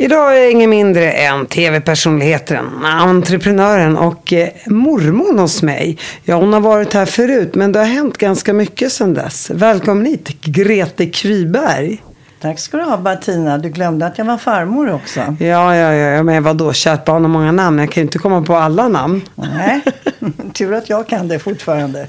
Idag är jag ingen mindre än tv-personligheten, entreprenören och eh, mormon hos mig. Ja, hon har varit här förut, men det har hänt ganska mycket sedan dess. Välkommen hit, Grete Kryberg. Tack ska du ha Bettina. Du glömde att jag var farmor också. Ja, ja, ja, men vadå, kärt barn har många namn. Jag kan ju inte komma på alla namn. Nej, tur att jag kan det fortfarande.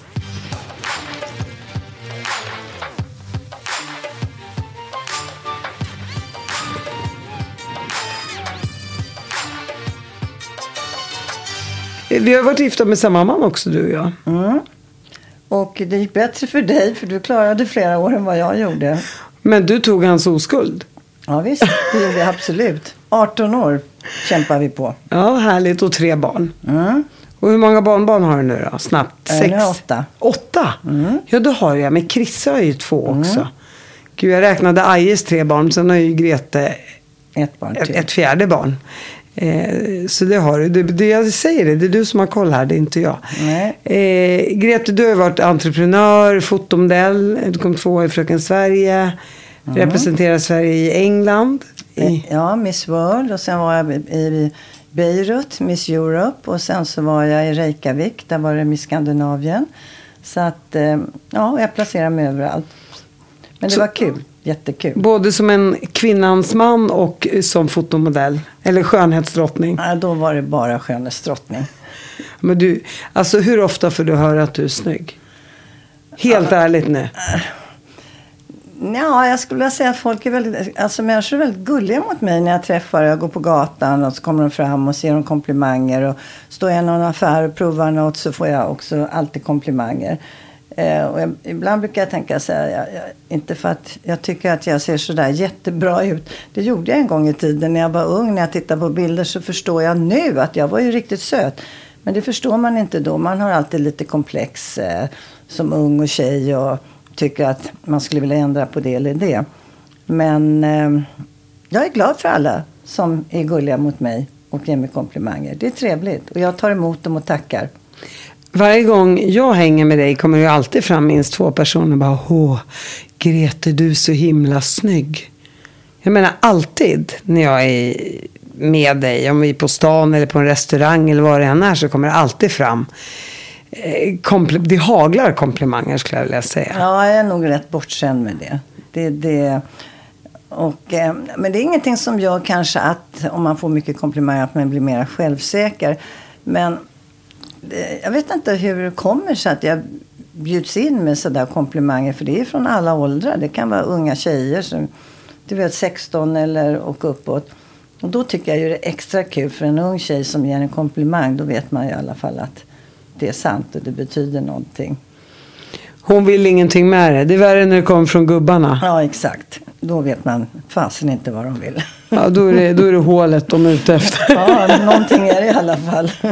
Vi har varit gifta med samma man också, du och jag. Mm. Och det gick bättre för dig, för du klarade flera år än vad jag gjorde. Men du tog hans oskuld. Ja, visst. Det gjorde jag absolut. 18 år kämpar vi på. Ja, härligt. Och tre barn. Mm. Och hur många barnbarn har du nu då? Snabbt? Sex? nu åtta. Åtta? Mm. Ja, det har jag. Men Krissa har ju två också. Gud, jag räknade Ajes tre barn. Sen har ju Grete Ett barn ett, till. ett fjärde barn. Eh, så det har du. Det, jag säger det, det är du som har koll här, det är inte jag. Nej. Eh, Grete, du har varit entreprenör, fotomodell. Du kom tvåa i Fröken Sverige. Representerar Sverige i England. I, Ja, Miss World. Och sen var jag i Beirut, Miss Europe. Och sen så var jag i Reykjavik. Där var det Miss Skandinavien. Så att, eh, ja, jag placerade mig överallt. Men det Så- var kul. Jättekul. både som en kvinnans man och som fotomodell. Eller skönhetsdrottning. Ja, då var det bara skönhetsdrottning. Men du, alltså hur ofta får du höra att du är snygg? Helt ärligt nu. Ja, jag skulle vilja säga att folk är väldigt, alltså människor är väldigt gulliga mot mig när jag träffar. Jag går på gatan och så kommer de fram och ger dem komplimanger. Och står jag i någon affär och provar något så får jag också alltid komplimanger. Eh, och jag, ibland brukar jag tänka så här, jag, jag, inte för att jag tycker att jag ser så där jättebra ut. Det gjorde jag en gång i tiden när jag var ung. När jag tittar på bilder så förstår jag nu att jag var ju riktigt söt. Men det förstår man inte då. Man har alltid lite komplex eh, som ung och tjej och tycker att man skulle vilja ändra på det eller det. Men eh, jag är glad för alla som är gulliga mot mig och ger mig komplimanger. Det är trevligt och jag tar emot dem och tackar. Varje gång jag hänger med dig kommer det ju alltid fram minst två personer och bara Åh, Grete du är så himla snygg. Jag menar alltid när jag är med dig, om vi är på stan eller på en restaurang eller vad det än är så kommer det alltid fram. Eh, kompl Det haglar komplimanger skulle jag vilja säga. Ja, jag är nog rätt bortskämd med det. det, det och, eh, men det är ingenting som gör kanske att om man får mycket komplimanger att man blir mer självsäker. Men jag vet inte hur det kommer sig att jag bjuds in med sådär komplimanger. För det är från alla åldrar. Det kan vara unga tjejer som du vet 16 eller och uppåt. Och då tycker jag ju det är extra kul för en ung tjej som ger en komplimang. Då vet man ju i alla fall att det är sant och det betyder någonting. Hon vill ingenting med det. Det är värre när det kommer från gubbarna. Ja, exakt. Då vet man fasen inte vad de vill. Ja, då, är det, då är det hålet de är ute efter. Ja, någonting är det i alla fall.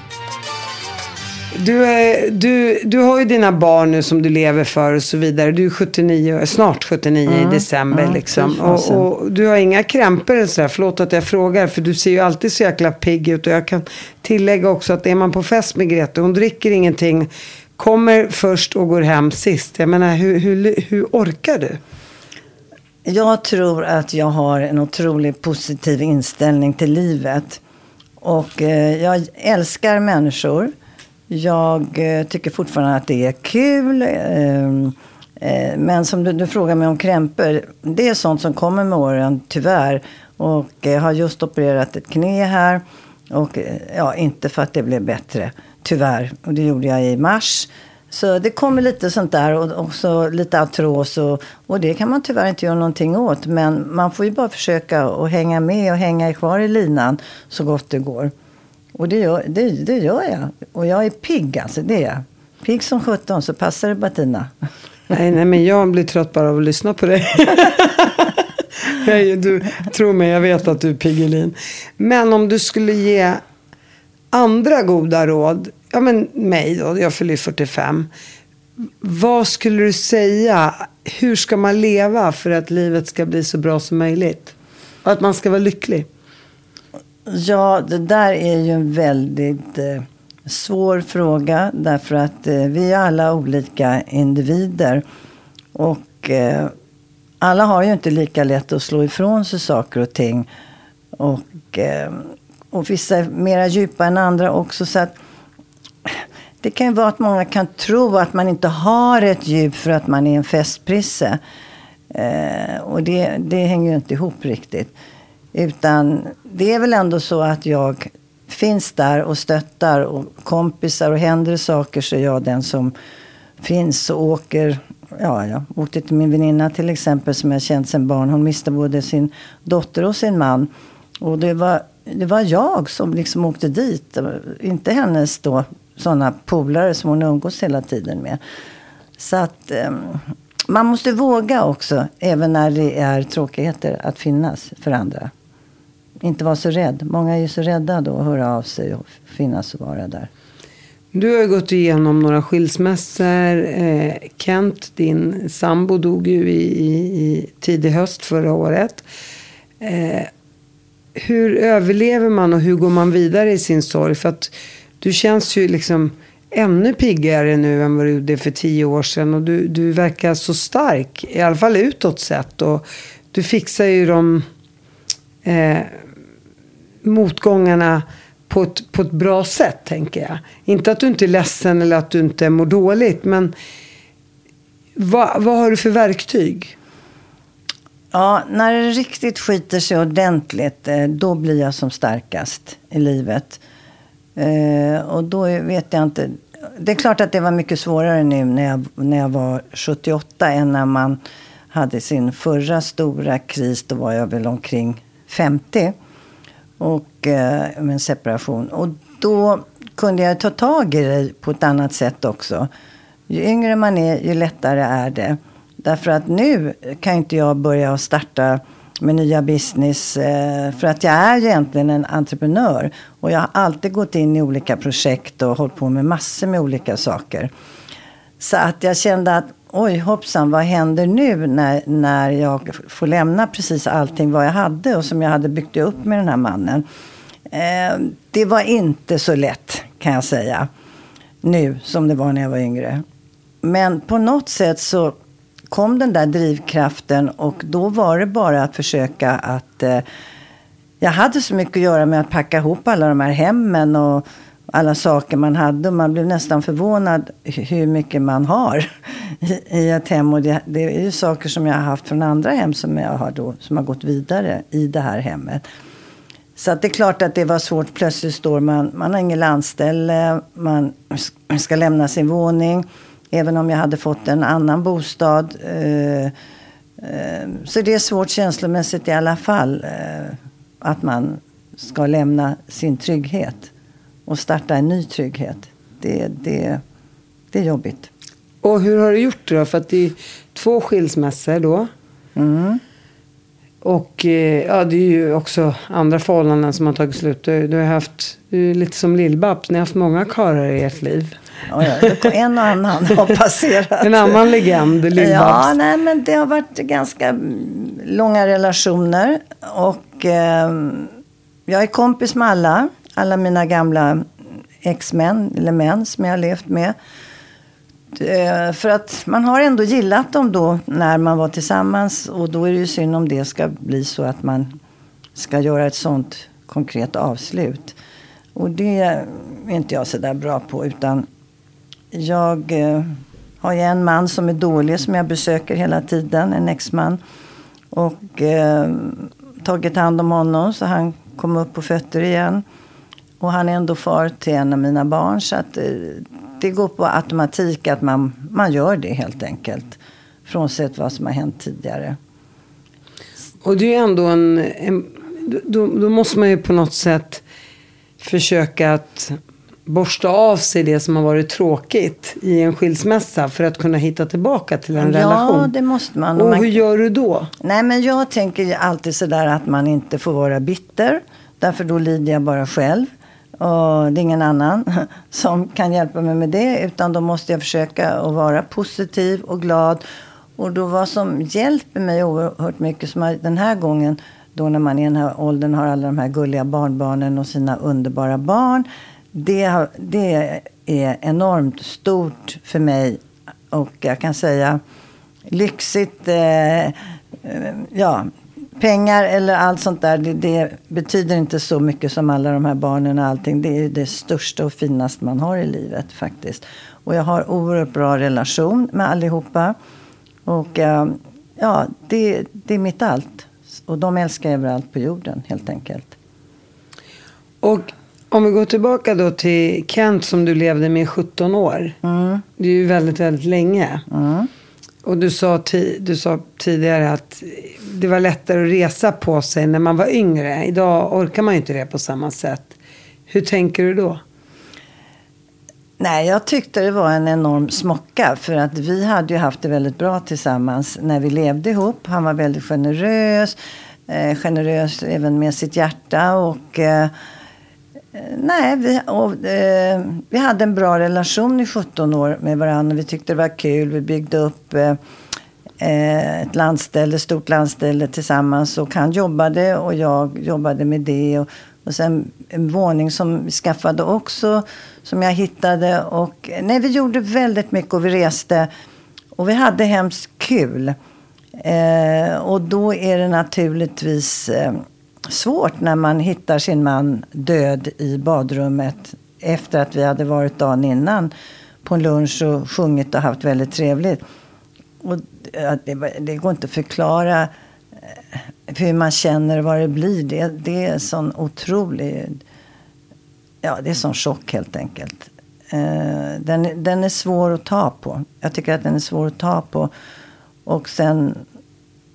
Du, är- du, du har ju dina barn nu som du lever för och så vidare. Du är 79, snart 79 i december mm, liksom. Och, och du har inga krämpor eller sådär. Förlåt att jag frågar. För du ser ju alltid så jäkla pigg ut. Och jag kan tillägga också att är man på fest med Grete. Hon dricker ingenting. Kommer först och går hem sist. Jag menar hur, hur, hur orkar du? Jag tror att jag har en otroligt positiv inställning till livet. Och eh, jag älskar människor. Jag eh, tycker fortfarande att det är kul. Ehm, eh, men som du, du frågar mig om krämpor. Det är sånt som kommer med åren, tyvärr. Och eh, jag har just opererat ett knä här. Och ja, inte för att det blev bättre, tyvärr. Och det gjorde jag i mars. Så det kommer lite sånt där och också lite artros och, och det kan man tyvärr inte göra någonting åt. Men man får ju bara försöka att hänga med och hänga kvar i linan så gott det går. Och det gör, det, det gör jag. Och jag är pigg alltså, det är jag. Pigg som sjutton, så passar det Bettina. Nej, nej, men jag blir trött bara av att lyssna på dig. Nej, du, tro mig, jag vet att du är Piggelin. Men om du skulle ge andra goda råd, ja men mig då, jag fyller ju 45. Vad skulle du säga, hur ska man leva för att livet ska bli så bra som möjligt? Och att man ska vara lycklig? Ja, det där är ju en väldigt eh, svår fråga. Därför att eh, vi är alla olika individer. Och eh, alla har ju inte lika lätt att slå ifrån sig saker och ting. Och, eh, och vissa är mera djupa än andra också. Så att, det kan ju vara att många kan tro att man inte har ett djup för att man är en festprisse. Eh, och det, det hänger ju inte ihop riktigt. Utan det är väl ändå så att jag finns där och stöttar och kompisar och händer det saker så är jag den som finns och åker. Ja, jag åkte till min väninna till exempel som jag känt sedan barn. Hon miste både sin dotter och sin man. Och det var, det var jag som liksom åkte dit. Inte hennes då sådana polare som hon umgås hela tiden med. Så att ehm, man måste våga också, även när det är tråkigheter, att finnas för andra. Inte vara så rädd. Många är ju så rädda då att höra av sig och finnas och vara där. Du har ju gått igenom några skilsmässor. Eh, Kent, din sambo, dog ju i, i, i tidig höst förra året. Eh, hur överlever man och hur går man vidare i sin sorg? För att du känns ju liksom ännu piggare nu än vad du gjorde för tio år sedan. Och du, du verkar så stark, i alla fall utåt sett. Och du fixar ju de eh, motgångarna på ett, på ett bra sätt, tänker jag. Inte att du inte är ledsen eller att du inte mår dåligt, men vad, vad har du för verktyg? Ja, när det riktigt skiter sig ordentligt, eh, då blir jag som starkast i livet. Eh, och då vet jag inte. Det är klart att det var mycket svårare nu när jag, när jag var 78 än när man hade sin förra stora kris. Då var jag väl omkring 50. Och eh, med en separation. Och då kunde jag ta tag i det på ett annat sätt också. Ju yngre man är, ju lättare är det. Därför att nu kan inte jag börja starta med nya business. Eh, för att jag är egentligen en entreprenör. Och jag har alltid gått in i olika projekt och hållit på med massor med olika saker. Så att jag kände att oj hoppsan, vad händer nu när, när jag får lämna precis allting vad jag hade och som jag hade byggt upp med den här mannen. Eh, det var inte så lätt kan jag säga. Nu som det var när jag var yngre. Men på något sätt så kom den där drivkraften och då var det bara att försöka att eh, jag hade så mycket att göra med att packa ihop alla de här hemmen och alla saker man hade. Och man blev nästan förvånad hur mycket man har i ett hem. Och det, det, är ju saker som jag har haft från andra hem som, jag har, då, som har gått vidare i det här hemmet. Så att det är klart att det var svårt. Plötsligt står man, man har ingen landställe, man ska lämna sin våning. Även om jag hade fått en annan bostad. Eh, eh, så det är svårt känslomässigt i alla fall. Eh, att man ska lämna sin trygghet och starta en ny trygghet. Det, det, det är jobbigt. Och hur har du gjort det då? För att det är två skilsmässor då. Mm. Och eh, ja, det är ju också andra förhållanden som har tagit slut. Du, du har haft, du är lite som Lill-Babs, ni har haft många karlar i ert liv. Ja, ja, en och annan har passerat. en annan legend, Lill-Babs. Ja, nej, men det har varit ganska långa relationer. Och eh, jag är kompis med alla. Alla mina gamla ex-män, eller män som jag har levt med. Eh, för att man har ändå gillat dem då när man var tillsammans. Och då är det ju synd om det ska bli så att man ska göra ett sånt konkret avslut. Och det är inte jag så där bra på. Utan jag eh, har ju en man som är dålig som jag besöker hela tiden. En exman. Och eh, tagit hand om honom så han kom upp på fötter igen. Och han är ändå far till en av mina barn. Så att, eh, det går på automatik att man, man gör det helt enkelt. Frånsett vad som har hänt tidigare. Och det är ju ändå en, en då, då måste man ju på något sätt försöka att borsta av sig det som har varit tråkigt i en skilsmässa för att kunna hitta tillbaka till en ja, relation. Ja, det måste man. Och man... hur gör du då? Nej, men jag tänker alltid sådär att man inte får vara bitter. Därför då lider jag bara själv. Och det är ingen annan som kan hjälpa mig med det. Utan då måste jag försöka att vara positiv och glad. Och då vad som hjälper mig oerhört mycket, som den här gången, då när man i den här åldern har alla de här gulliga barnbarnen och sina underbara barn. Det, det är enormt stort för mig. Och jag kan säga lyxigt. Eh, eh ja, pengar eller allt sånt där, det, det, betyder inte så mycket som alla de här barnen och allting. Det är det största och finaste man har i livet faktiskt. Och jag har oerhört bra relation med allihopa. Och eh, ja, det, det är mitt allt. Och de älskar jag överallt på jorden helt enkelt. Och om vi går tillbaka då till Kent som du levde med i 17 år. Mm. Det är ju väldigt, väldigt länge. Mm. Och du sa, du sa tidigare att det var lättare att resa på sig när man var yngre. Idag orkar man ju inte det på samma sätt. Hur tänker du då? Nej, jag tyckte det var en enorm smocka. För att vi hade ju haft det väldigt bra tillsammans när vi levde ihop. Han var väldigt generös. Eh, generös även med sitt hjärta. Och... Eh, Eh, nej, vi, och, eh, vi hade en bra relation i 17 år med varandra. Vi tyckte det var kul. Vi byggde upp eh, eh, ett landställe, stort landställe tillsammans. Och han jobbade och jag jobbade med det. Och, och sen en våning som vi skaffade också, som jag hittade. Och, eh, nej, vi gjorde väldigt mycket och vi reste. Och vi hade hemskt kul. Eh, och då är det naturligtvis eh, svårt när man hittar sin man död i badrummet efter att vi hade varit dagen innan på en lunch och sjungit och haft väldigt trevligt. Och det, det går inte att förklara eh, hur man känner och vad det blir. Det, det är sån otrolig... Ja, det är sån chock helt enkelt. Eh, den, den är svår att ta på. Jag tycker att den är svår att ta på. Och sen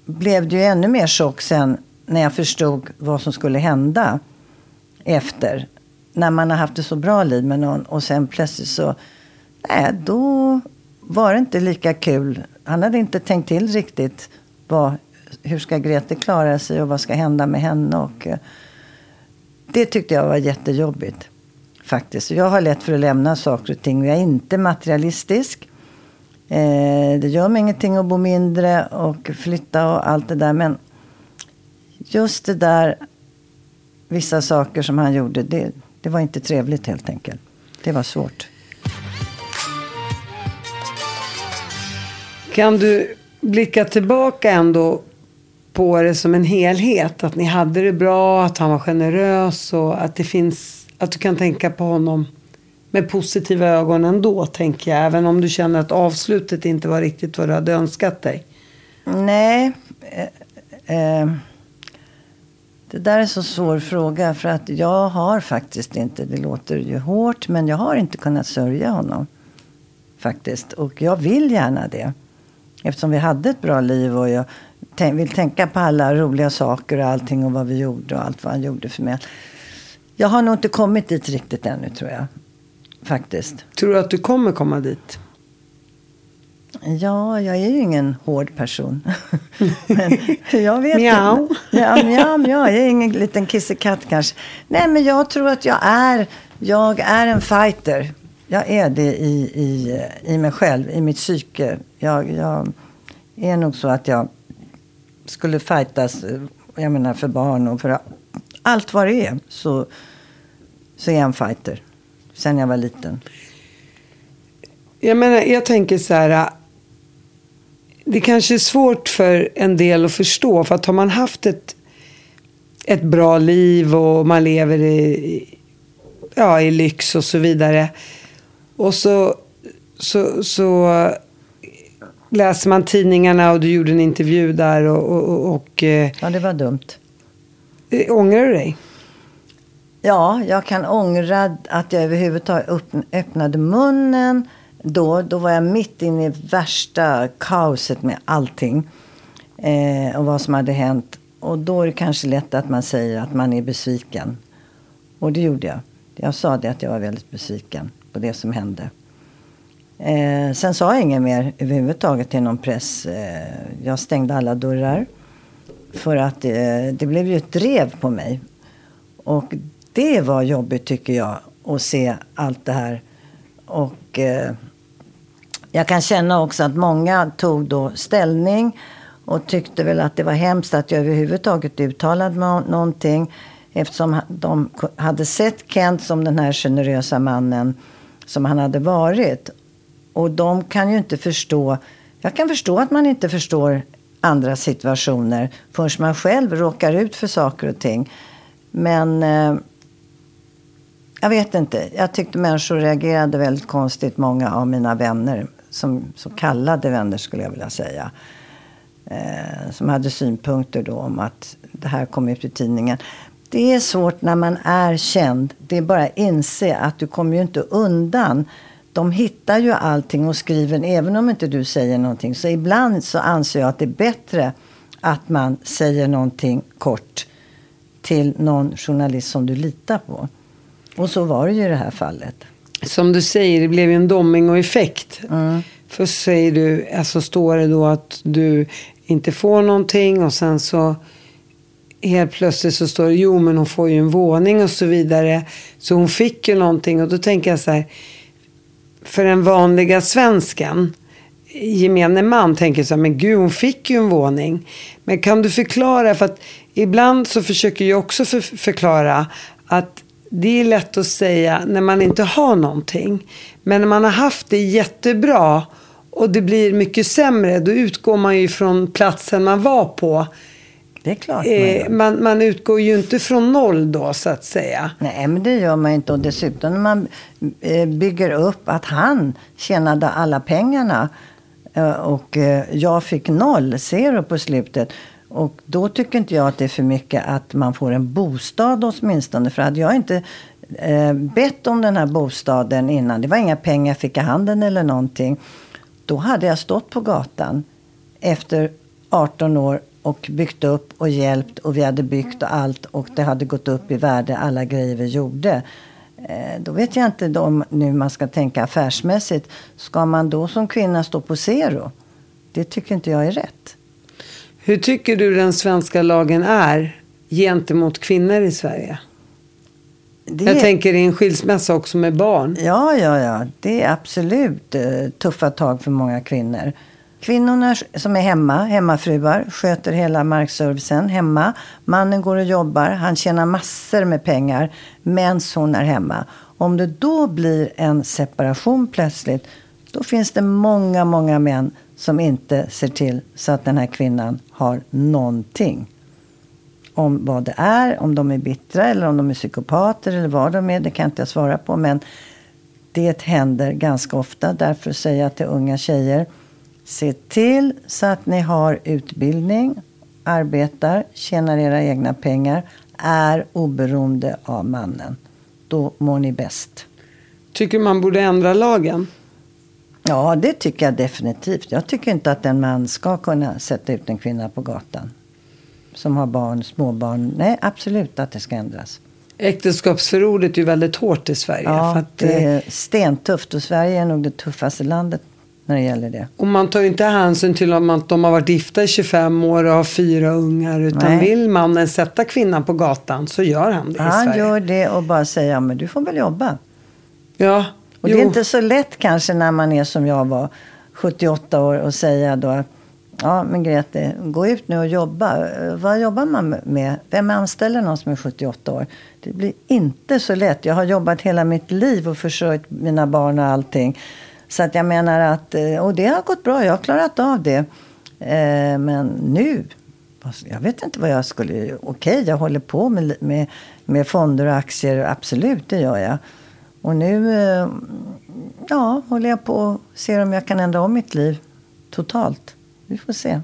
blev det ju ännu mer chock sen när jag förstod vad som skulle hända efter. När man har haft ett så bra liv med någon och sen plötsligt så, nej, då var det inte lika kul. Han hade inte tänkt till riktigt vad, hur ska Grete klara sig och vad ska hända med henne. Och, eh, det tyckte jag var jättejobbigt. Faktiskt. Jag har lätt för att lämna saker och ting. Jag är inte materialistisk. Eh, det gör mig ingenting att bo mindre och flytta och allt det där. Men just det där, vissa saker som han gjorde, det, det var inte trevligt helt enkelt. Det var svårt. Kan du blicka tillbaka ändå på det som en helhet? Att ni hade det bra, att han var generös och att det finns, att du kan tänka på honom med positiva ögon ändå, tänker jag. Även om du känner att avslutet inte var riktigt vad du hade önskat dig. Nej. Eh, eh, det där är en så svår fråga för att jag har faktiskt inte, det låter ju hårt, men jag har inte kunnat sörja honom. Faktiskt. Och jag vill gärna det. Eftersom vi hade ett bra liv och jag vill tänka på alla roliga saker och allting och vad vi gjorde och allt vad han gjorde för mig. Jag har nog inte kommit dit riktigt ännu tror jag. Faktiskt. Tror du att du kommer komma dit? Ja, jag är ju ingen hård person. men jag vet mjau. Ja, mjau, mjau. Jag är ingen liten kissekatt kanske. Nej, men jag tror att jag är, jag är en fighter. Jag är det i, i, i mig själv, i mitt psyke. Jag, jag är nog så att jag skulle fightas, jag menar för barn och för allt vad det är. Så, så är jag en fighter. Sen jag var liten. Jag menar, jag tänker så här det kanske är svårt för en del att förstå. För att har man haft ett, ett bra liv och man lever i, ja, i lyx och så vidare. Och så, så, så läser man tidningarna och du gjorde en intervju där och, och, och, eh, Ja, det var dumt. ångrar du dig? Ja, jag kan ångra att jag överhuvudtaget öppnade munnen. Då, då var jag mitt inne i värsta kaoset med allting. Eh, och vad som hade hänt. Och då är det kanske lätt att man säger att man är besviken. Och det gjorde jag. Jag sa det att jag var väldigt besviken på det som hände. Eh, sen sa jag inget mer överhuvudtaget till någon press. Eh, jag stängde alla dörrar. För att eh, det blev ju ett drev på mig. Och det var jobbigt tycker jag att se allt det här. Och eh, jag kan känna också att många tog då ställning och tyckte väl att det var hemskt att jag överhuvudtaget uttalade någonting. Eftersom de hade sett Kent som den här generösa mannen som han hade varit. Och de kan ju inte förstå. Jag kan förstå att man inte förstår andra situationer förrän man själv råkar ut för saker och ting. Men eh, jag vet inte. Jag tyckte människor reagerade väldigt konstigt, många av mina vänner. Som så kallade vänner skulle jag vilja säga. Eh, som hade synpunkter då om att det här kom ut i tidningen. Det är svårt när man är känd. Det är bara att inse att du kommer ju inte undan. De hittar ju allting och skriver, även om inte du säger någonting. Så ibland så anser jag att det är bättre att man säger någonting kort till någon journalist som du litar på. Och så var det ju i det här fallet. Som du säger, det blev ju en dominoeffekt. Mm. Först säger du, alltså står det då att du inte får någonting och sen så helt plötsligt så står det, jo men hon får ju en våning och så vidare. Så hon fick ju någonting och då tänker jag så här, för den vanliga svensken, gemene man tänker så här, men gud hon fick ju en våning. Men kan du förklara, för att ibland så försöker jag också för, förklara att det är lätt att säga när man inte har någonting. Men när man har haft det jättebra och det blir mycket sämre, då utgår man ju från platsen man var på. Det är klart man Eh, gör. man, man utgår ju inte från noll då så att säga. Nej, men det gör man inte. Och dessutom när man eh, bygger upp att han tjänade alla pengarna eh, och jag fick noll, zero på slutet. Och då tycker inte jag att det är för mycket att man får en bostad åtminstone. För hade jag inte eh, bett om den här bostaden innan, det var inga pengar jag fick i handen eller någonting. Då hade jag stått på gatan efter 18 år och byggt upp och hjälpt och vi hade byggt och allt och det hade gått upp i värde alla grejer vi gjorde. Eh, då vet jag inte om nu man ska tänka affärsmässigt. Ska man då som kvinna stå på zero? Det tycker inte jag är rätt. Hur tycker du den svenska lagen är gentemot kvinnor i Sverige? Det Jag tänker i en skilsmässa också med barn. Ja, ja, ja. Det är absolut eh, tuffa tag för många kvinnor. Kvinnorna som är hemma, hemmafruar, sköter hela markservicen hemma. Mannen går och jobbar, han tjänar massor med pengar medan hon är hemma. Om det då blir en separation plötsligt, då finns det många, många män som inte ser till så att den här kvinnan har någonting om vad det är, om de är bittra eller om de är psykopater eller vad de är, det kan inte jag svara på. Men det händer ganska ofta. Därför säger jag till unga tjejer, se till så att ni har utbildning, arbetar, tjänar era egna pengar, är oberoende av mannen. Då mår ni bäst. Tycker man borde ändra lagen? Ja, det tycker jag definitivt. Jag tycker inte att en man ska kunna sätta ut en kvinna på gatan. Som har barn, småbarn. Nej, absolut att det ska ändras. Äktenskapsförordet är ju väldigt hårt i Sverige. Ja, att, det eh, är stentufft och Sverige är nog det tuffaste landet när det gäller det. Och man tar ju inte hänsyn till om att de har varit gifta i 25 år och har fyra ungar. Utan Nej. vill mannen sätta kvinnan på gatan så gör han det i Han Sverige. gör det och bara säger, ja men du får väl jobba. Ja, Och jo. det är inte så lätt kanske när man är som jag var, 78 år och säga då att Ja, men Grete, gå ut nu och jobba. Vad jobbar man med? Vem anställer någon som är 78 år? Det blir inte så lätt. Jag har jobbat hela mitt liv och försörjt mina barn och allting. Så att jag menar att, eh, och det har gått bra. Jag har klarat av det. Eh, Men nu, jag vet inte vad jag skulle... Okej, jag håller på med, med med fonder och aktier. Absolut, det gör jag. Och nu eh, ja, håller jag på och ser om jag kan ändra om mitt liv totalt. Vi får se.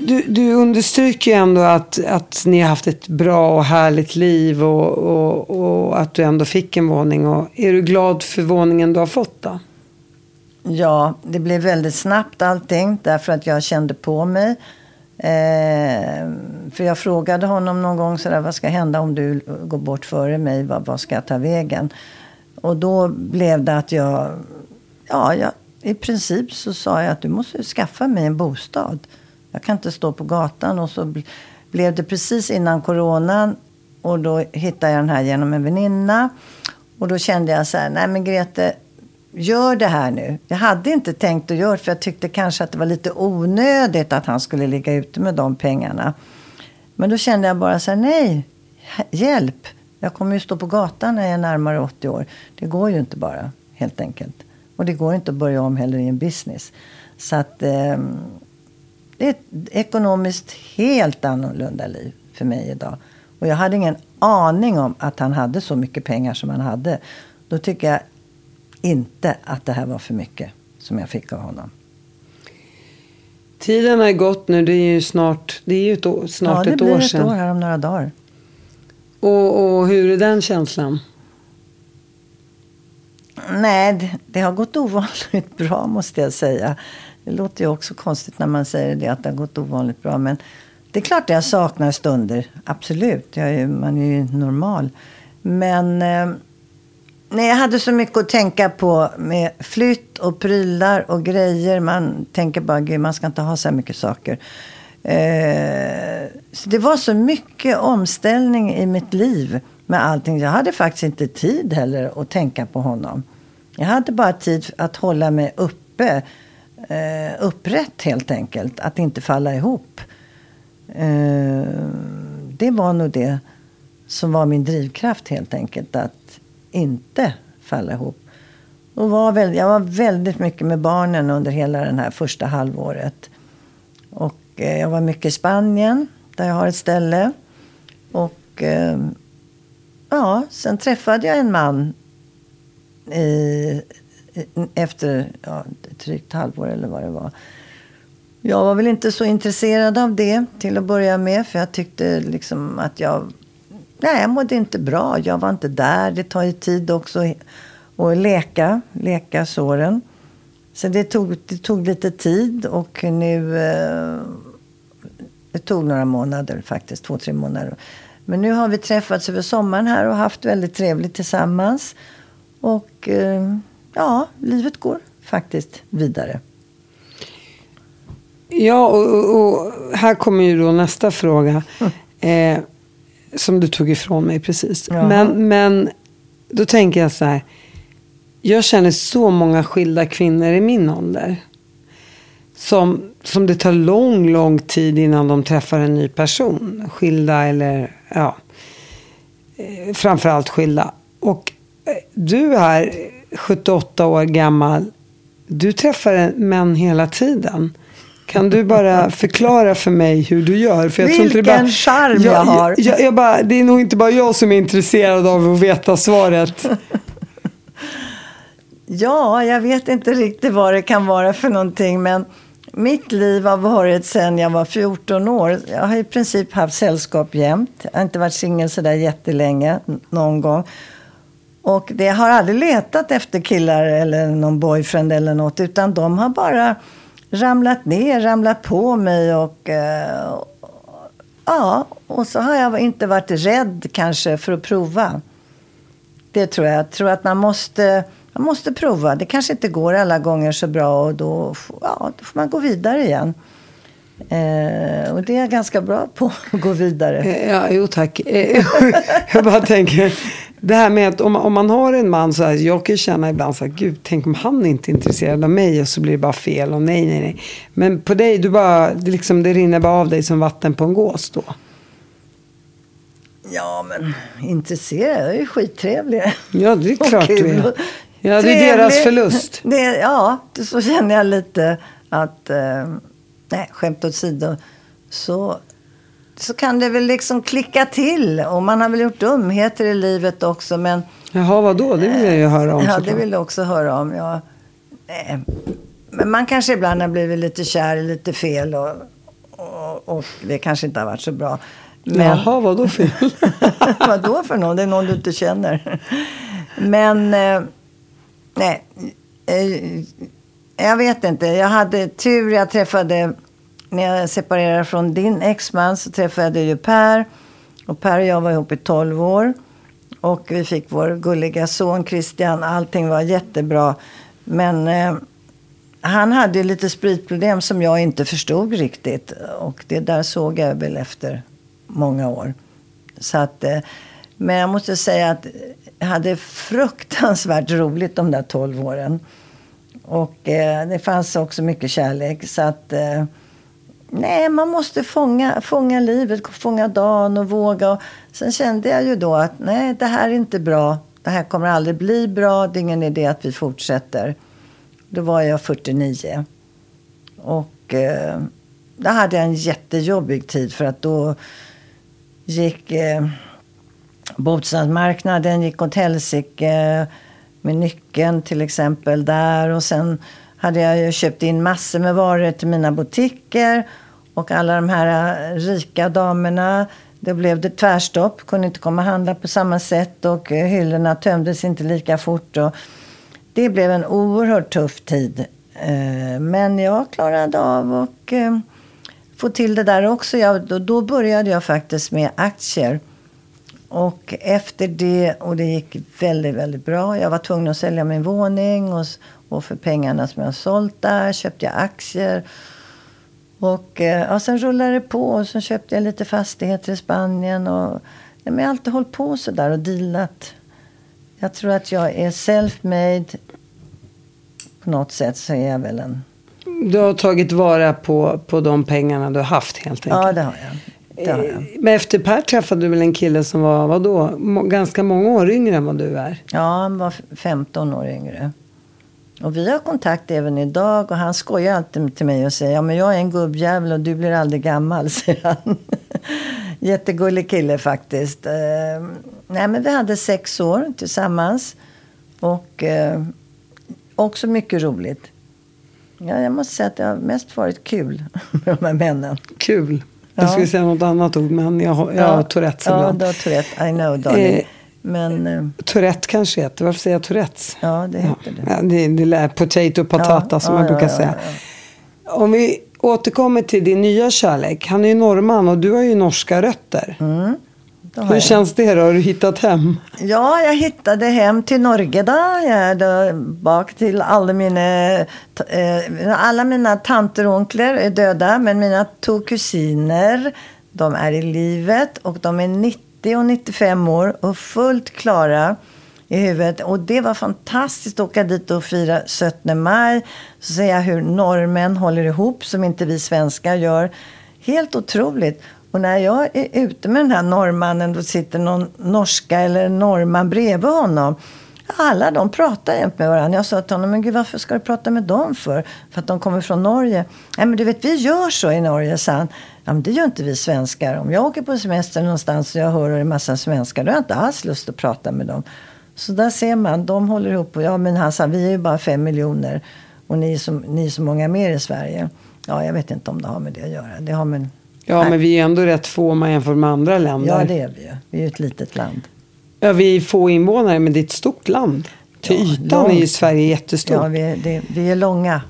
Du, du understryker ju ändå att, att ni har haft ett bra och härligt liv och, och, och att du ändå fick en våning. Och är du glad för våningen du har fått då? Ja, det blev väldigt snabbt allting därför att jag kände på mig. Eh, för jag frågade honom någon gång sådär, vad ska hända om du går bort före mig? Vad, vad ska jag ta vägen? Och då blev det att jag, ja, jag, i princip så sa jag att du måste skaffa mig en bostad. Jag kan inte stå på gatan. Och så blev det precis innan coronan. Och då hittade jag den här genom en väninna. Och då kände jag så här, nej men Grete, gör det här nu. Jag hade inte tänkt att göra det för jag tyckte kanske att det var lite onödigt att han skulle ligga ute med de pengarna. Men då kände jag bara så här, nej, hjälp. Jag kommer ju stå på gatan när jag är närmare 80 år. Det går ju inte bara, helt enkelt. Och det går inte att börja om heller i en business. Så att eh, det är ett ekonomiskt helt annorlunda liv för mig idag. Och jag hade ingen aning om att han hade så mycket pengar som han hade. Då tycker jag inte att det här var för mycket som jag fick av honom. Tiden har gått nu. Det är ju snart, det är ju ett år, snart ja, ett år sedan. Ja, det blir ett år här om några dagar. Och, och hur är den känslan? Nej, det, det, har gått ovanligt bra måste jag säga. Det låter ju också konstigt när man säger det, att det har gått ovanligt bra. Men det är klart att jag saknar stunder. Absolut. Är, man är ju normal. Men eh, nej, jag hade så mycket att tänka på med flytt och prylar och grejer. Man tänker bara, gud, man ska inte ha så här mycket saker. Eh, så det var så mycket omställning i mitt liv med allting. Jag hade faktiskt inte tid heller att tänka på honom. Jag hade bara tid att hålla mig uppe eh, upprätt helt enkelt. Att inte falla ihop. Eh, det var nog det som var min drivkraft helt enkelt. Att inte falla ihop. Och var väl, jag var väldigt mycket med barnen under hela det här första halvåret. Och eh, jag var mycket i Spanien där jag har ett ställe. Och eh, ja, sen träffade jag en man i efter ja, ett drygt halvår eller vad det var. Jag var väl inte så intresserad av det till att börja med. För jag tyckte liksom att jag... Nej, jag mådde inte bra. Jag var inte där. Det tar ju tid också att läka, läka såren. Så det tog, det tog lite tid och nu... Eh, det tog några månader faktiskt, två, tre månader. Men nu har vi träffats över sommaren här och haft väldigt trevligt tillsammans. Och eh, ja, livet går faktiskt vidare. Ja, och, och, här kommer ju då nästa fråga. Eh, som du tog ifrån mig precis. Men, men då tänker jag så här. Jag känner så många skilda kvinnor i min ålder. Som, som det tar lång, lång tid innan de träffar en ny person. Skilda eller, ja. Eh, framförallt skilda. Och eh, du är 78 år gammal. Du träffar män hela tiden. Kan du bara förklara för mig hur du gör? För jag Vilken tror inte det bara, charm jag, jag har. Jag, jag, bara, det är nog inte bara jag som är intresserad av att veta svaret. ja, jag vet inte riktigt vad det kan vara för någonting. Men mitt liv har varit sedan jag var 14 år. Jag har i princip haft sällskap jämt. Jag har inte varit singel sådär jättelänge någon gång. Och det har aldrig letat efter killar eller någon boyfriend eller något. Utan de har bara ramlat ner, ramlat på mig och eh, ja, och så har jag inte varit rädd kanske för att prova. Det tror jag. Jag tror att man måste, man måste prova. Det kanske inte går alla gånger så bra och då, ja, då får man gå vidare igen. Eh, och det är jag ganska bra på, att gå vidare. Eh, ja, jo tack. Eh, jag bara tänker, det här med att om, om man har en man så här, jag kan känna ibland så här, gud, tänk om han inte är intresserad av mig och så blir det bara fel och nej, nej, nej. Men på dig, du bara, det, liksom, det rinner bara av dig som vatten på en gås då. Ja, men intresserad, jag är ju skittrevlig. Ja, det är klart du är. Ja, det är deras förlust. Det, ja, så känner jag lite att, eh, nej, skämt åsido, så så kan det väl liksom klicka till. Och man har väl gjort dumheter i livet också. Men Jaha, vad då? Det vill jag ju höra om. Ja, det vill du också höra om. Ja. Eh, Men man kanske ibland har blivit lite kär i lite fel och, och, och det kanske inte har varit så bra. Men, Jaha, vad då fel? vad då för någon? Det är någon du inte känner. Men, eh, nej. Eh, jag vet inte. Jag hade tur. Jag träffade, när jag separerade från din exman så träffade jag ju Per. Och Per och jag var ihop i 12 år. Och vi fick vår gulliga son Christian. Allting var jättebra. Men eh, han hade ju lite spritproblem som jag inte förstod riktigt. Och det där såg jag väl efter många år. Så att, eh, men jag måste säga att jag hade fruktansvärt roligt de där 12 åren. Och eh, det fanns också mycket kärlek. Så att, eh, nej, man måste fånga, fånga livet, fånga dagen och våga. Och sen kände jag ju då att nej, det här är inte bra. Det här kommer aldrig bli bra. Det är ingen idé att vi fortsätter. Då var jag 49. Och eh, då hade jag en jättejobbig tid för att då gick eh, bostadsmarknaden gick åt helsike med nyckeln till exempel där. Och sen hade jag ju köpt in massor med varor till mina butiker. Och alla de här äh, rika damerna, då blev det tvärstopp. Kunde inte komma och handla på samma sätt och äh, hyllorna tömdes inte lika fort. Och det blev en oerhört tuff tid. Äh, men jag klarade av att få till det där också. Jag, då, då började jag faktiskt med aktier. Och efter det, och det gick väldigt, väldigt bra. Jag var tvungen att sälja min våning och, och för pengarna som jag sålt där köpte jag aktier. Och eh, ja, sen rullade det på och så köpte jag lite fastigheter i Spanien. Och, ja, men jag har alltid hållit på så där och dealat. Jag tror att jag är self-made. På något sätt så är jag väl en... Du har tagit vara på, på de pengarna du har haft helt enkelt. Ja, det har jag. Jag. Men efter Per träffade du väl en kille som var, vadå, ganska många år yngre än vad du är? Ja, han var 15 år yngre. Och vi har kontakt även idag och han skojar alltid till mig och säger ja men jag är en gubbjävel och du blir aldrig gammal, säger han. Jättegullig kille faktiskt. Eh, nej men vi hade sex år tillsammans och eh, också mycket roligt. Ja, jag måste säga att det har mest varit kul med de här männen. Kul. Jag Ja. skulle säga något annat ord, men jag, har- jag har Tourettes Ja, ibland. du har Tourette. I know, darling. Eh, men eh, Tourette kanske heter, varför säger jag Tourettes? ja, det heter det. Ja, det, det lär potato patata Ja, som ja, brukar ja, ja, säga. Om vi återkommer till din nya kärlek. Han är ju norrman och du har ju norska rötter. Det har Hur jag. känns det då? Har du hittat hem? Ja, jag hittade hem till Norge då. Jag är då bak till alla mina, eh, alla mina tanter och onklar är döda. Men mina två kusiner, de är i livet. Och de är 90 och 95 år och fullt klara i huvudet. Och det var fantastiskt att åka dit och fira 17 maj. Så se hur norrmän håller ihop som inte vi svenskar gör. Helt otroligt. Och när jag är ute med den här norrmannen då sitter någon norska eller norrman bredvid honom. Alla de pratar jämt med varandra. Jag sa till honom, men gud varför ska du prata med dem för? För att de kommer från Norge. Nej men du vet, vi gör så i Norge, sa han. Ja men det gör inte vi svenskar. Om jag åker på semester någonstans och jag hör en massa svenskar, då har jag inte alls lust att prata med dem. Så där ser man, de håller ihop. Ja men han sa, vi är ju bara fem miljoner. Och ni är, så, ni är så många mer i Sverige. Ja, jag vet inte om det har med det att göra. Det har med Ja, Nej. men vi är ändå rätt få om man jämför med andra länder. Ja, det är vi ju. Vi är ju ett litet land. Ja, vi är få invånare, men det är ett stort land. Till Ja, ytan är ju. Sverige jättestort. Ja, vi är, det, vi är långa.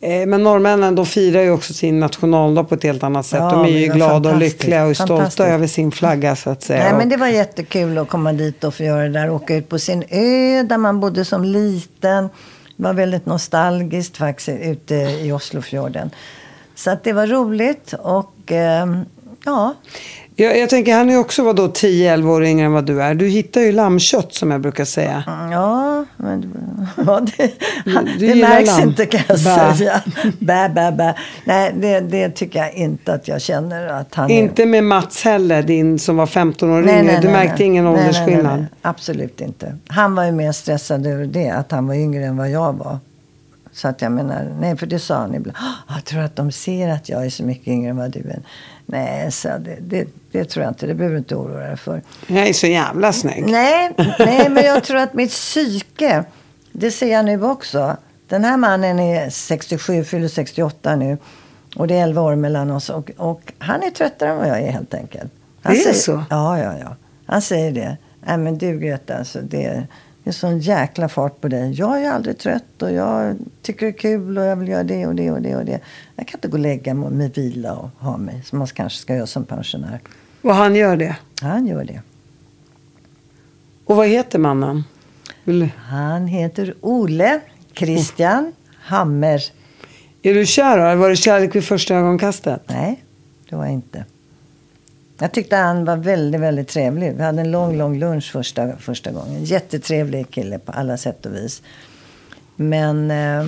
Eh, Men norrmännen de firar ju också sin nationaldag på ett helt annat sätt. Ja, de är ju glada och lyckliga och stolta över sin flagga så att säga. Nej, men det var jättekul att komma dit och få göra det där. Åka ut på sin ö där man bodde som liten. Det var väldigt nostalgiskt faktiskt ute i Oslofjorden. Så att det var roligt och ehm, ja. Jag, jag tänker, han är också vad då 10-11 år yngre än vad du är. Du hittar ju lammkött som jag brukar säga. Ja, men ja, det, Du det gillar märks lamm. inte kan jag Bä. säga. Bä, bä, bä. Nej, det, det tycker jag inte att jag känner att han är. Inte med Mats heller, din som var 15 år yngre. Du märkte ingen Nej, nej, åldersskillnad. nej, nej. Absolut inte. Han var ju mer stressad över det, att han var yngre än vad jag var. Så att jag menar, nej för det sa han ibland. "Ah, Jag tror att de ser att jag är så mycket yngre än vad du är. Nej, så det, det, det tror jag inte. Det behöver du inte oroa dig för. Jag är så jävla snygg. Nej, nej, men jag tror att mitt psyke, det ser jag nu också. Den här mannen är 67, fyller 68 nu. Och det är 11 år mellan oss. Och, och han är tröttare än vad jag är helt enkelt. Han Det är säger, så? Ja, ja, ja. Han säger det. Nej men du Greta, alltså, det, det är sån jäkla fart på dig. Jag är aldrig trött och jag tycker det är kul och jag vill göra det och det och det och det. Jag kan inte gå och lägga mig med vila och ha mig som man kanske ska göra som pensionär. Och han gör det. Han gör det. Och vad heter mannen? Vill... Han heter Ole Christian Hammer. Är du kär då? Var det kärlek vid första ögonkastet? Nej, det var jag inte. Jag tyckte han var väldigt, väldigt trevlig. Vi hade en lång, lång lunch första, första gången. Jättetrevlig kille på alla sätt och vis. Men eh,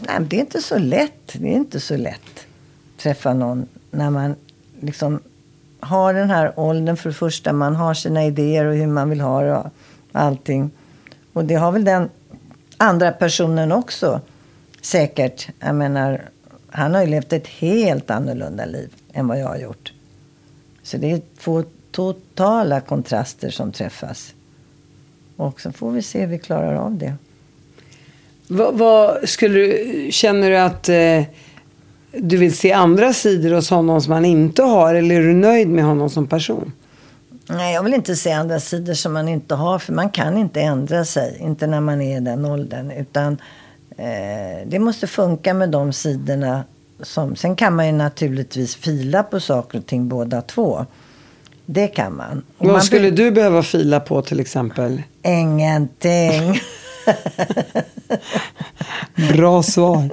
nej, det är inte så lätt. Det är inte så lätt att träffa någon när man liksom har den här åldern för det första. Man har sina idéer och hur man vill ha det och allting. Och det har väl den andra personen också säkert. Jag menar, han har ju levt ett helt annorlunda liv än vad jag har gjort. Så det är två totala kontraster som träffas. Och så får vi se hur vi klarar av det. Vad, vad skulle du, känner du att eh, du vill se andra sidor hos honom som han inte har? Eller är du nöjd med honom som person? Nej, jag vill inte se andra sidor som man inte har. För man kan inte ändra sig. Inte när man är i den åldern. Utan eh, det måste funka med de sidorna. Som, sen kan man ju naturligtvis fila på saker och ting båda två. Det kan man. Och Vad man skulle du behöva fila på till exempel? Ingenting. Bra svar.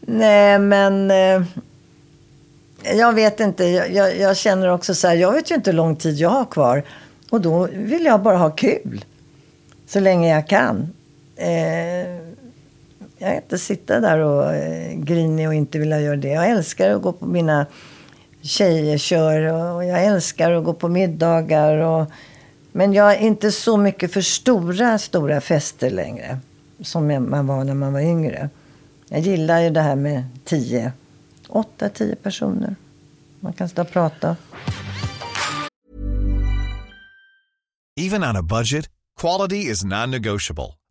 Nej, men eh, jag vet inte. Jag, jag, jag känner också så här, jag vet ju inte hur lång tid jag har kvar. Och då vill jag bara ha kul. Så länge jag kan. Eh, jag kan inte sitta där och eh, grinig och inte vilja göra det. Jag älskar att gå på mina tjejer kör och, jag älskar att gå på middagar. Och, men jag är inte så mycket för stora, stora fester längre. Som man var när man var yngre. Jag gillar ju det här med tio, åtta, tio personer. Man kan stå och prata. Even on a budget, quality is non-negotiable.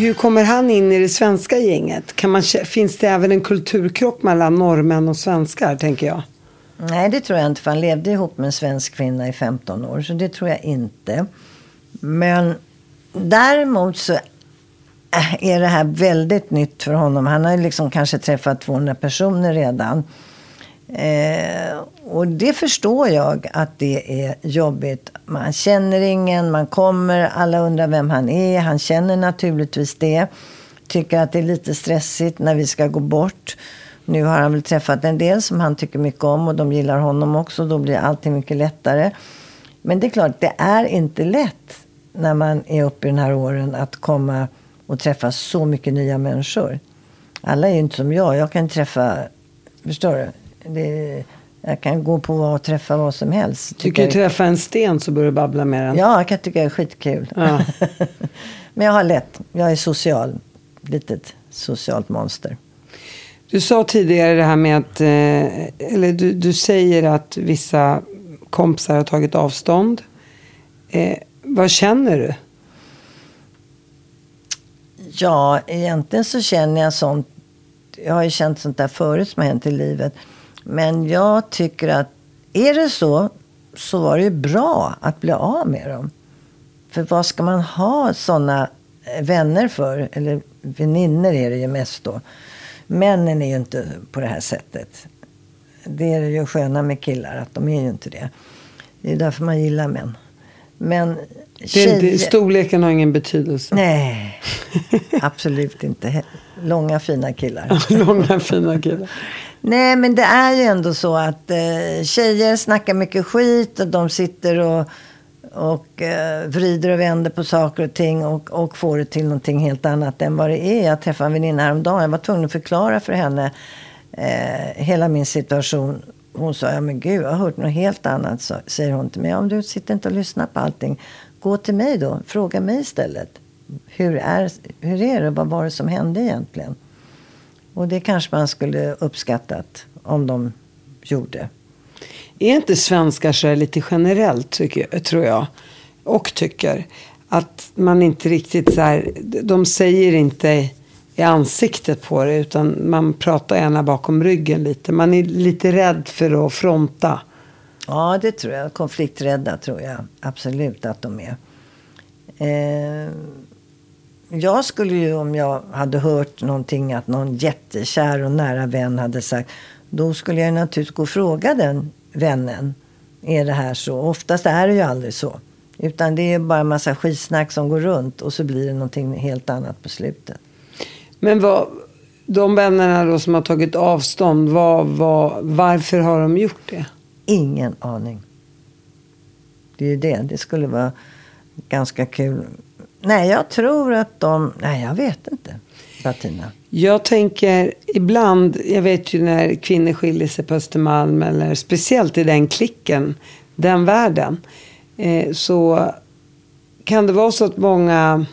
Hur kommer han in i det svenska gänget? Kan man, finns det även en kulturkrock mellan norrmän och svenskar, tänker jag? Nej, det tror jag inte. För han levde ihop med en svensk kvinna i 15 år. Så det tror jag inte. Men däremot så eh, är det här väldigt nytt för honom. Han har ju liksom kanske träffat 200 personer redan. Eh, och det förstår jag att det är jobbigt. Man känner ingen, man kommer, alla undrar vem han är. Han känner naturligtvis det. Tycker att det är lite stressigt när vi ska gå bort. Nu har han väl träffat en del som han tycker mycket om och de gillar honom också. Då blir allting mycket lättare. Men det är klart, det är inte lätt när man är uppe i den här åren att komma och träffa så mycket nya människor. Alla är ju inte som jag. Jag kan träffa, förstår du? Det, jag kan gå på och träffa vad som helst. Du Tycker- träffa en sten så börjar du babbla med den. Ja, jag kan tycka det är skitkul. Ja. Men jag har lätt. Jag är social. Litet socialt monster. Du sa tidigare det här med att, eh, eller du, du säger att vissa kompisar har tagit avstånd. Eh, Vad känner du? Ja, egentligen så känner jag sånt. Jag har ju känt sånt där förut som har hänt i livet. Men jag tycker att är det så, så var det ju bra att bli av med dem. För vad ska man ha sådana eh, vänner för? Eller väninnor är det ju mest då. Männen är ju inte på det här sättet. Det är ju sköna med killar, att de är ju inte det. Det är därför man gillar män. Men Det är inte, storleken har ingen betydelse. Nej, absolut inte. Långa fina killar. Långa fina killar. Nej, men det är ju ändå så att eh, tjejer snackar mycket skit och de sitter och, och eh, vrider och vänder på saker och ting och, och får det till någonting helt annat än vad det är. Jag träffade en väninna häromdagen. Jag var tvungen att förklara för henne eh, hela min situation. Hon sa, ja men gud, jag har hört något helt annat, så, säger hon till mig. Om du sitter inte och lyssnar på allting, gå till mig då. Fråga mig istället. Hur är, hur är det? Vad var det som hände egentligen? Och det kanske man skulle uppskattat om de gjorde. Är inte svenskar så lite generellt, tycker, tror jag, och tycker, att man inte riktigt så här, de säger inte i ansiktet på det, utan man pratar gärna bakom ryggen lite. Man är lite rädd för att fronta. Ja, det tror jag. Konflikträdda tror jag absolut att de är. Eh, jag skulle ju om jag hade hört någonting att någon jättekär och nära vän hade sagt. Då skulle jag naturligtvis gå och fråga den vännen. Är det här så? Oftast är det ju aldrig så. Utan det är bara en massa skitsnack som går runt och så blir det någonting helt annat på slutet. Men vad, de vännerna då som har tagit avstånd, vad, vad, varför har de gjort det? Ingen aning. Det är ju det. Det skulle vara ganska kul. Nej, jag tror att de... Nej, jag vet inte. Bettina. Jag tänker ibland, jag vet ju när kvinnor skiljer sig på Östermalm eller speciellt i den klicken, den världen. Eh, så kan det vara så att många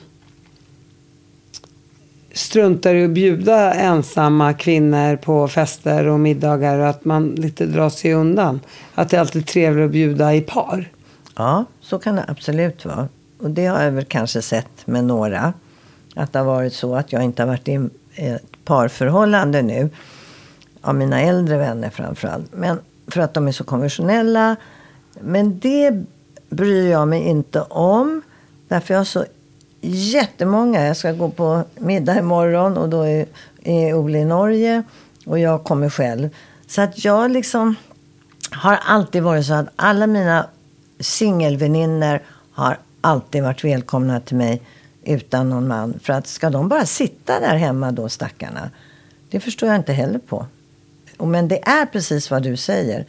struntar i att bjuda ensamma kvinnor på fester och middagar och att man lite drar sig undan. Att det är alltid trevligt att bjuda i par. Ja, så kan det absolut vara. Och det har jag väl kanske sett med några. Att det har varit så att jag inte har varit i ett parförhållande nu. Av mina äldre vänner framförallt. Men för att de är så konventionella. Men det bryr jag mig inte om. Därför jag har så jättemånga. Jag ska gå på middag imorgon och då är, är Ole i Norge. Och jag kommer själv. Så att jag liksom har alltid varit så att alla mina singelväninnor har alltid varit välkomna till mig utan någon man. För att ska de bara sitta där hemma då, stackarna? Det förstår jag inte heller på. Men det är precis vad du säger.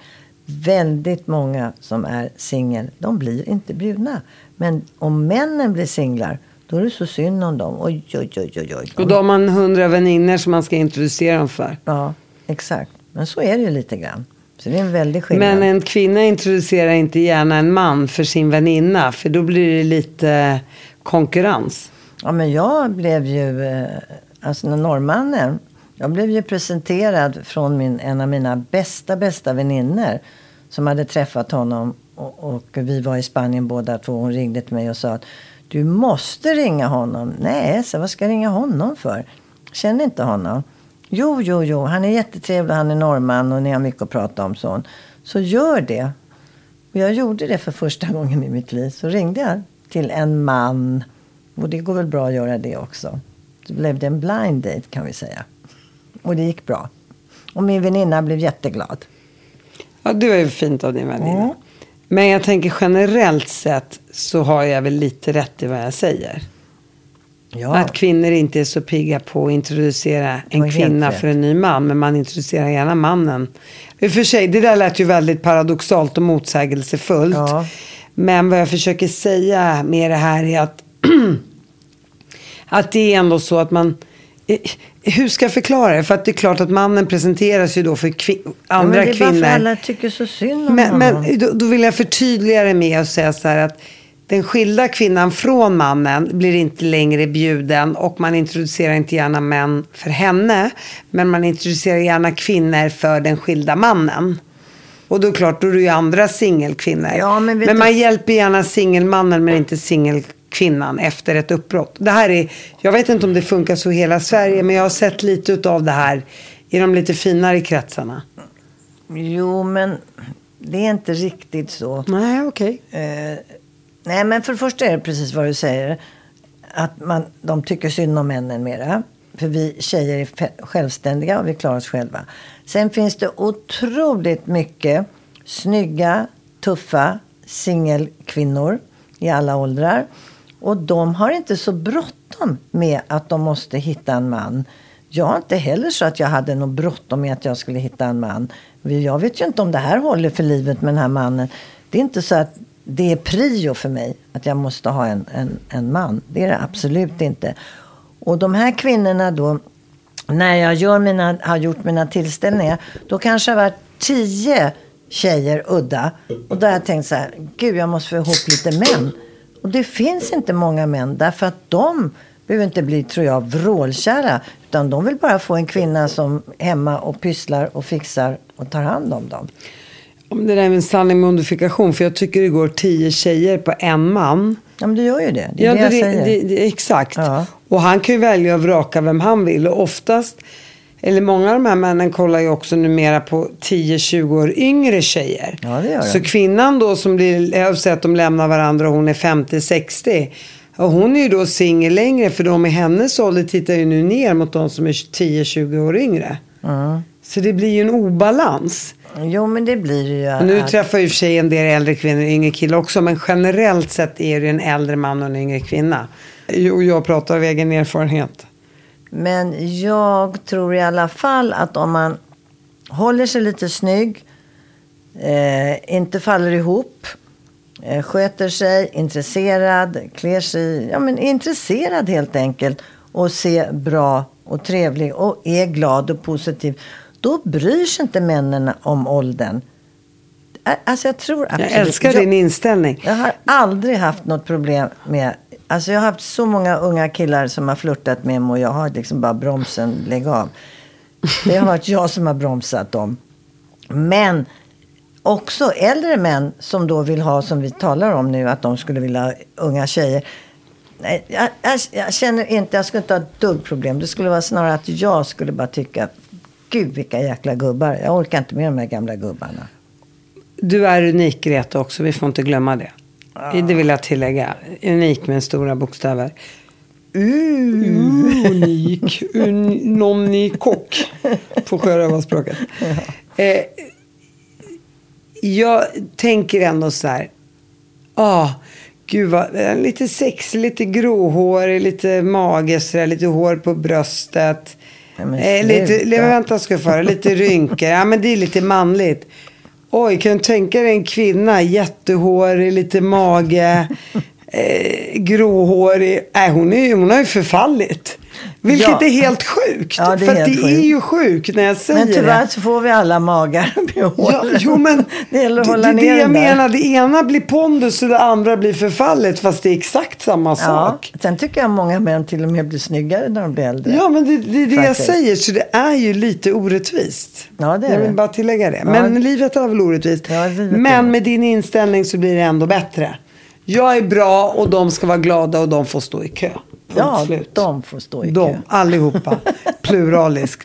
Väldigt många som är singel, de blir inte bjudna. Men om männen blir singlar, då är det så synd om dem. Oj, oj, oj, oj, oj. Och då har man hundra vänner som man ska introducera dem för. Ja, exakt. Men så är det ju lite grann. Så det är en väldig skillnad. Men en kvinna introducerar inte gärna en man för sin väninna. För då blir det lite konkurrens. Ja, men jag blev ju, eh, alltså norrmannen, jag blev ju presenterad från min, en av mina bästa, bästa väninnor. Som hade träffat honom och, och vi var i Spanien båda två. Hon ringde till mig och sa att du måste ringa honom. Nej, så vad ska jag ringa honom för? Känner inte honom. Jo, jo, jo, han är jättetrevlig, han är norrman och ni har mycket att prata om. Sån. Så gör det. Och jag gjorde det för första gången i mitt liv. Så ringde jag till en man. Och det går väl bra att göra det också. Så blev det en blind date kan vi säga. Och det gick bra. Och min väninna blev jätteglad. Ja, det var ju fint av din väninna. Mm. Men jag tänker generellt sett så har jag väl lite rätt i vad jag säger. Ja, Att kvinnor inte är så pigga på att introducera en kvinna för en ny man. Men man introducerar gärna mannen. I och för sig, det där lät ju väldigt paradoxalt och motsägelsefullt. Ja. Men vad jag försöker säga med det här är att, att det är ändå så att man hur ska jag förklara det? För att det är klart att mannen presenteras ju då för kvi- ja, andra men det är bara kvinnor. för alla tycker så synd om Men, honom. men då, då vill jag förtydliga det med att säga så här att den skilda kvinnan från mannen blir inte längre bjuden och man introducerar inte gärna män för henne. Men man introducerar gärna kvinnor för den skilda mannen. Och då är det klart, då är det ju andra singelkvinnor. Ja, men men du- man hjälper gärna singelmannen men inte singelkvinnan efter ett uppbrott. Det här är, jag vet inte om det funkar så i hela Sverige, men jag har sett lite av det här i de lite finare kretsarna. Jo, men det är inte riktigt så. Nej, okej. Eh, nej, men för det första är det precis vad du säger. Att man, de tycker synd om männen mera. För vi tjejer är självständiga och vi klarar oss själva. Sen finns det otroligt mycket snygga, tuffa singelkvinnor i alla åldrar. Och de har inte så bråttom med att de måste hitta en man. Jag har inte heller så att jag hade något bråttom med att jag skulle hitta en man. Jag vet ju inte om det här håller för livet med den här mannen. Det är inte så att det är prio för mig att jag måste ha en, en, en man. Det är det absolut inte. Och de här kvinnorna då, när jag gör mina, har gjort mina tillställningar, då kanske det har varit tio tjejer udda. Och då har jag tänkt så här, gud jag måste få ihop lite män. Och det finns inte många män därför att de behöver inte bli, tror jag, vrålkära. Utan de vill bara få en kvinna som är hemma och pysslar och fixar och tar hand om dem. Om det där är en sanning modifikation, för jag tycker det går tio tjejer på en man. Ja, men det gör ju det. Det Ja, det det, exakt. Ja. Och han kan ju välja och vraka vem han vill. Och oftast, eller många av de här männen kollar ju också numera på 10-20 år yngre tjejer. Ja, det gör. Så kvinnan då som blir, jag har sett att de lämnar varandra och hon är 50-60. Och hon är ju då singel längre för de i hennes ålder tittar ju nu ner mot de som är 10-20 år yngre. Så det blir ju en obalans. Jo, men det blir ju. Och nu att- träffar ju i och för sig en del äldre kvinnor och yngre killar också. Men generellt sett är det en äldre man och en yngre kvinna. Jo, jag pratar av egen erfarenhet. Men jag tror i alla fall att om man håller sig lite snygg, eh, inte faller ihop, eh, sköter sig, intresserad, klär sig, ja men intresserad helt enkelt och ser bra och trevlig och är glad och positiv. Då bryr sig inte männen om åldern. Alltså jag tror absolut. Jag älskar din inställning. Jag har aldrig haft något problem med... Alltså jag har haft så många unga killar som har flörtat med mig och jag har liksom bara bromsen, lägg av. Det har varit jag som har bromsat dem. Men också äldre män som då vill ha, som vi talar om nu, att de skulle vilja ha unga tjejer. Nej, jag, jag, jag känner inte, jag skulle inte ha ett dugg problem. Det skulle vara snarare att jag skulle bara tycka, gud vilka jäkla gubbar. Jag orkar inte med de här gamla gubbarna. Du är unik Greta också, vi får inte glömma det. Det vill jag tillägga. Unik med stora bokstäver. Unik. Un, Nonnikok. På sjörövarspråket. Eh, jag tänker ändå så här. Ah, gud vad, eh, lite sexig, lite gråhårig, lite mage, så där, lite hår på bröstet. Ja, men eh, lite, vänta ska jag föra, lite rynkor. Ja men det är lite manligt. Oj, kan du tänka dig en kvinna, jättehårig, lite mage, eh, gråhårig. Nej, hon, är, hon har ju förfallit. Vilket Ja. är helt sjukt. Ja, det för det sjukt. är ju sjukt när jag säger Men tyvärr det. så får vi alla magar med. Ja, jo, men det gäller att det, hålla det, ner det jag där. menar. Det ena blir pondus och det andra blir förfallet. Fast det är exakt samma Ja. sak. Sen tycker jag många män till och med blir snyggare när de blir äldre. Ja, men det, det är det jag säger. Så det är ju lite orättvist. Ja, det är jag vill det. bara tillägga det. Men livet är väl orättvist. Men det. med din inställning så blir det ändå bättre. Jag är bra och de ska vara glada och de får stå i kö. Punkt ja slut. de får stå i De, kö. allihopa. Pluraliskt.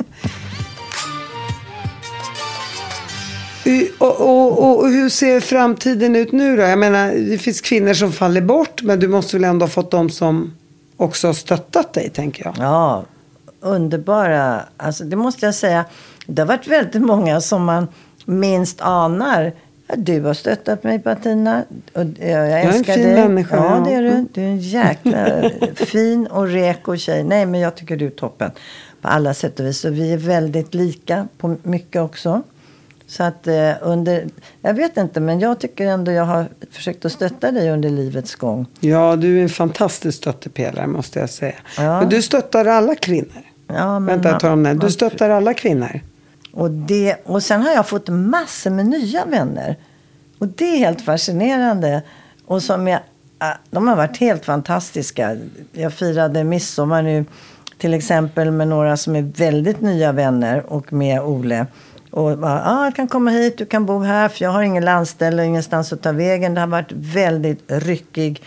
Och, och, och, och hur ser framtiden ut nu då? Jag menar, det finns kvinnor som faller bort. Men du måste väl ändå ha fått de som också har stöttat dig, tänker jag. Ja, underbara. Alltså, det måste jag säga. Det har varit väldigt många som man minst anar. Du har stöttat mig är Bettina. Och eh, jag en älskar fin dig. människa, Ja, det är du. Du är en jäkla fin och reko tjej. Nej, men jag tycker du är toppen. På alla sätt och vis. Och vi är väldigt lika på mycket också. Så att eh, under, jag vet inte, men jag tycker ändå jag har försökt att stötta dig under livets gång. Ja, du är en fantastisk stöttepelare måste jag säga. Ja. Men du stöttar alla kvinnor. Ja, men Vänta, jag tar om det. Du stöttar alla kvinnor. Och, det, och sen har jag fått massor med nya vänner. Och det är helt fascinerande. Och som jag, ah, de har varit helt fantastiska. Jag firade midsommar nu till exempel med några som är väldigt nya vänner och med Ole. Och bara, ah, jag kan komma hit, du kan bo här, för jag har ingen landställe och ingenstans att ta vägen. Det har varit väldigt ryckig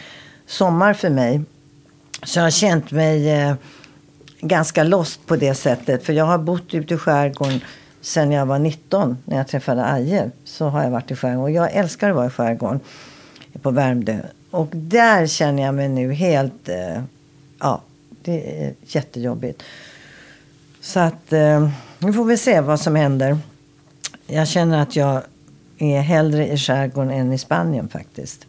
sommar för mig. Så jag har känt mig eh, ganska lost på det sättet. För jag har bott ute i skärgården sen jag var 19, när jag träffade Aje. Så har jag varit i skärgården. Och jag älskar att vara i skärgården, på Värmdö. Och där känner jag mig nu helt... Eh, ja, det är jättejobbigt. Så att eh, nu får vi se vad som händer. Jag känner att jag är hellre i skärgården än i Spanien faktiskt.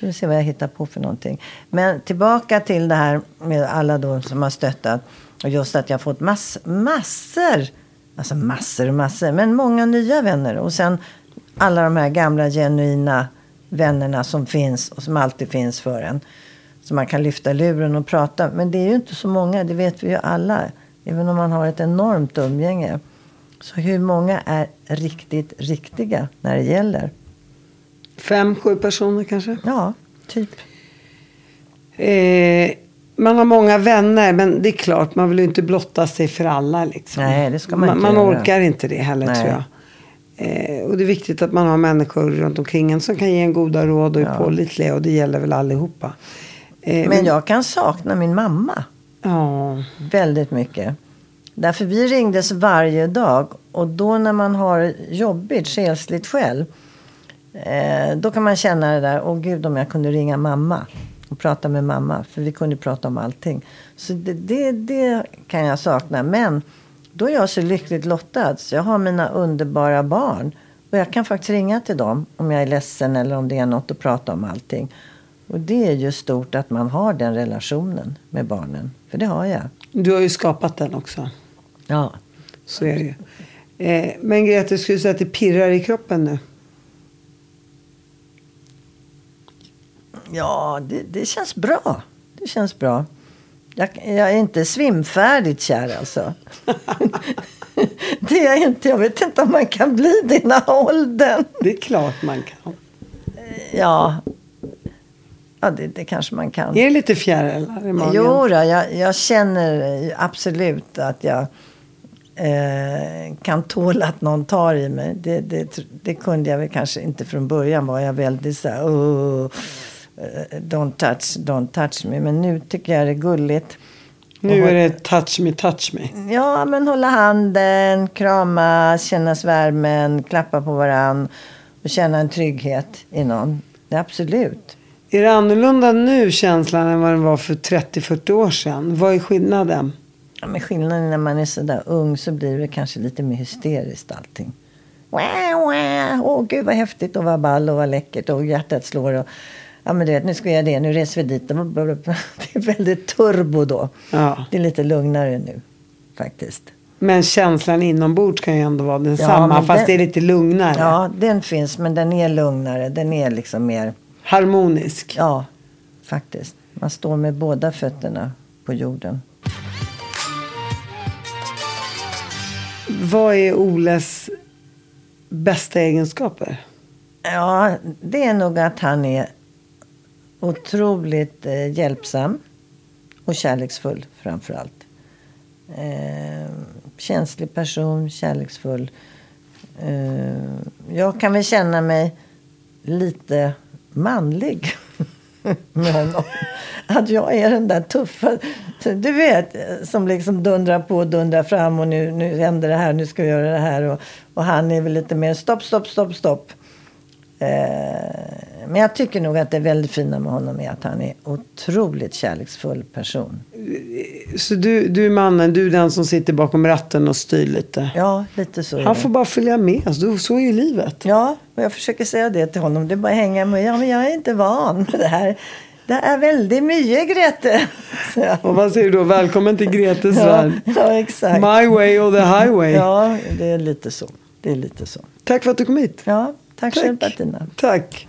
Så vi ser vad jag hittar på för någonting. Men tillbaka till det här med alla då som har stöttat. Och just att jag har fått mass, massor, alltså massor och massor, men många nya vänner. Och sen alla de här gamla genuina vännerna som finns och som alltid finns för en. Så man kan lyfta luren och prata. Men det är ju inte så många, det vet vi ju alla. Även om man har ett enormt umgänge. Så hur många är riktigt riktiga när det gäller? Fem, sju personer kanske? Ja, typ. Eh, man har många vänner, men det är klart, man vill ju inte blotta sig för alla. Liksom. Nej, det ska man man, inte man göra. orkar inte det heller, Nej. tror jag. Eh, och det är viktigt att man har människor runt omkring en som kan ge en goda råd och är Ja. pålitliga. Och det gäller väl allihopa. Eh, Men jag kan sakna min mamma Ja, väldigt mycket. Därför vi ringdes varje dag. Och då när man har jobbigt, själsligt själv. Eh, då kan man känna det där, åh gud om jag kunde ringa mamma. Och prata med mamma. För vi kunde prata om allting. Så det, det, det kan jag sakna. Men då är jag så lyckligt lottad. Så jag har mina underbara barn. Och jag kan faktiskt ringa till dem om jag är ledsen eller om det är något att prata om allting. Och det är ju stort att man har den relationen med barnen. För det har jag. du har ju skapat den också. Ja. Så är det ju. Eh, men Grete, skulle du säga att det pirrar i kroppen nu? Ja, det, det känns bra. Det känns bra. Jag, jag är inte svimfärdigt kär alltså. det är jag inte. Jag vet inte om man kan bli här åldern. Det är klart man kan. Ja, ja det, det kanske man kan. Är det lite fjärilar i magen? Jo, då, jag, jag känner absolut att jag eh, kan tåla att någon tar i mig. Det, det, det kunde jag väl kanske inte från början. var jag väldigt så här, "Åh, eh, don't touch, don't touch me. Men nu tycker jag det är gulligt. Nu är det touch me, touch me. Ja, men hålla handen, krama, känna värmen, klappa på varann och känna en trygghet i någon. Absolut. Är det annorlunda nu känslan än vad den var för 30-40 år sedan? Vad är skillnaden? Ja, men skillnaden när man är så där ung så blir det kanske lite mer hysteriskt allting. Wah, wah. Åh gud vad häftigt och vad ball och vad läckert och hjärtat slår. Och, ja men du vet, nu ska vi göra det, nu reser vi dit. Det är väldigt turbo då. Ja. Det är lite lugnare nu faktiskt. Men känslan inombords kan ju ändå vara Ja, densamma. men fast den- det är lite lugnare. Ja, den finns men den är lugnare. Den är liksom mer, Harmonisk. ja faktiskt. Man står med båda fötterna på jorden. Vad är Oles bästa egenskaper? Ja, det är nog att han är otroligt eh, hjälpsam och kärleksfull framför allt. Eh, känslig person, kärleksfull. Eh, jag kan väl känna mig lite manlig med honom. Att jag är den där tuffa, du vet, som liksom dundrar på och dundrar fram och nu, nu händer det här, nu ska vi göra det här. Och, och han är väl lite mer stopp, stopp, stopp, stopp. Eh, men jag tycker nog att det väldigt fina med honom är att han är otroligt kärleksfull person. Så du, du är mannen, du är den som sitter bakom ratten och styr lite. Ja, lite så är Han får bara följa med. Så, så är ju livet. Ja, och jag försöker säga det till honom. Det är bara att hänga med. Ja, men jag är inte van med det här. Det är väldigt mycket, Grete. Så. Och vad säger du då? Välkommen till Gretes Ja, värld. ja, exakt. My way or the highway. Ja, det är lite så. Det är lite så. Tack för att du kom hit. Ja, tack, själv Bettina. Tack.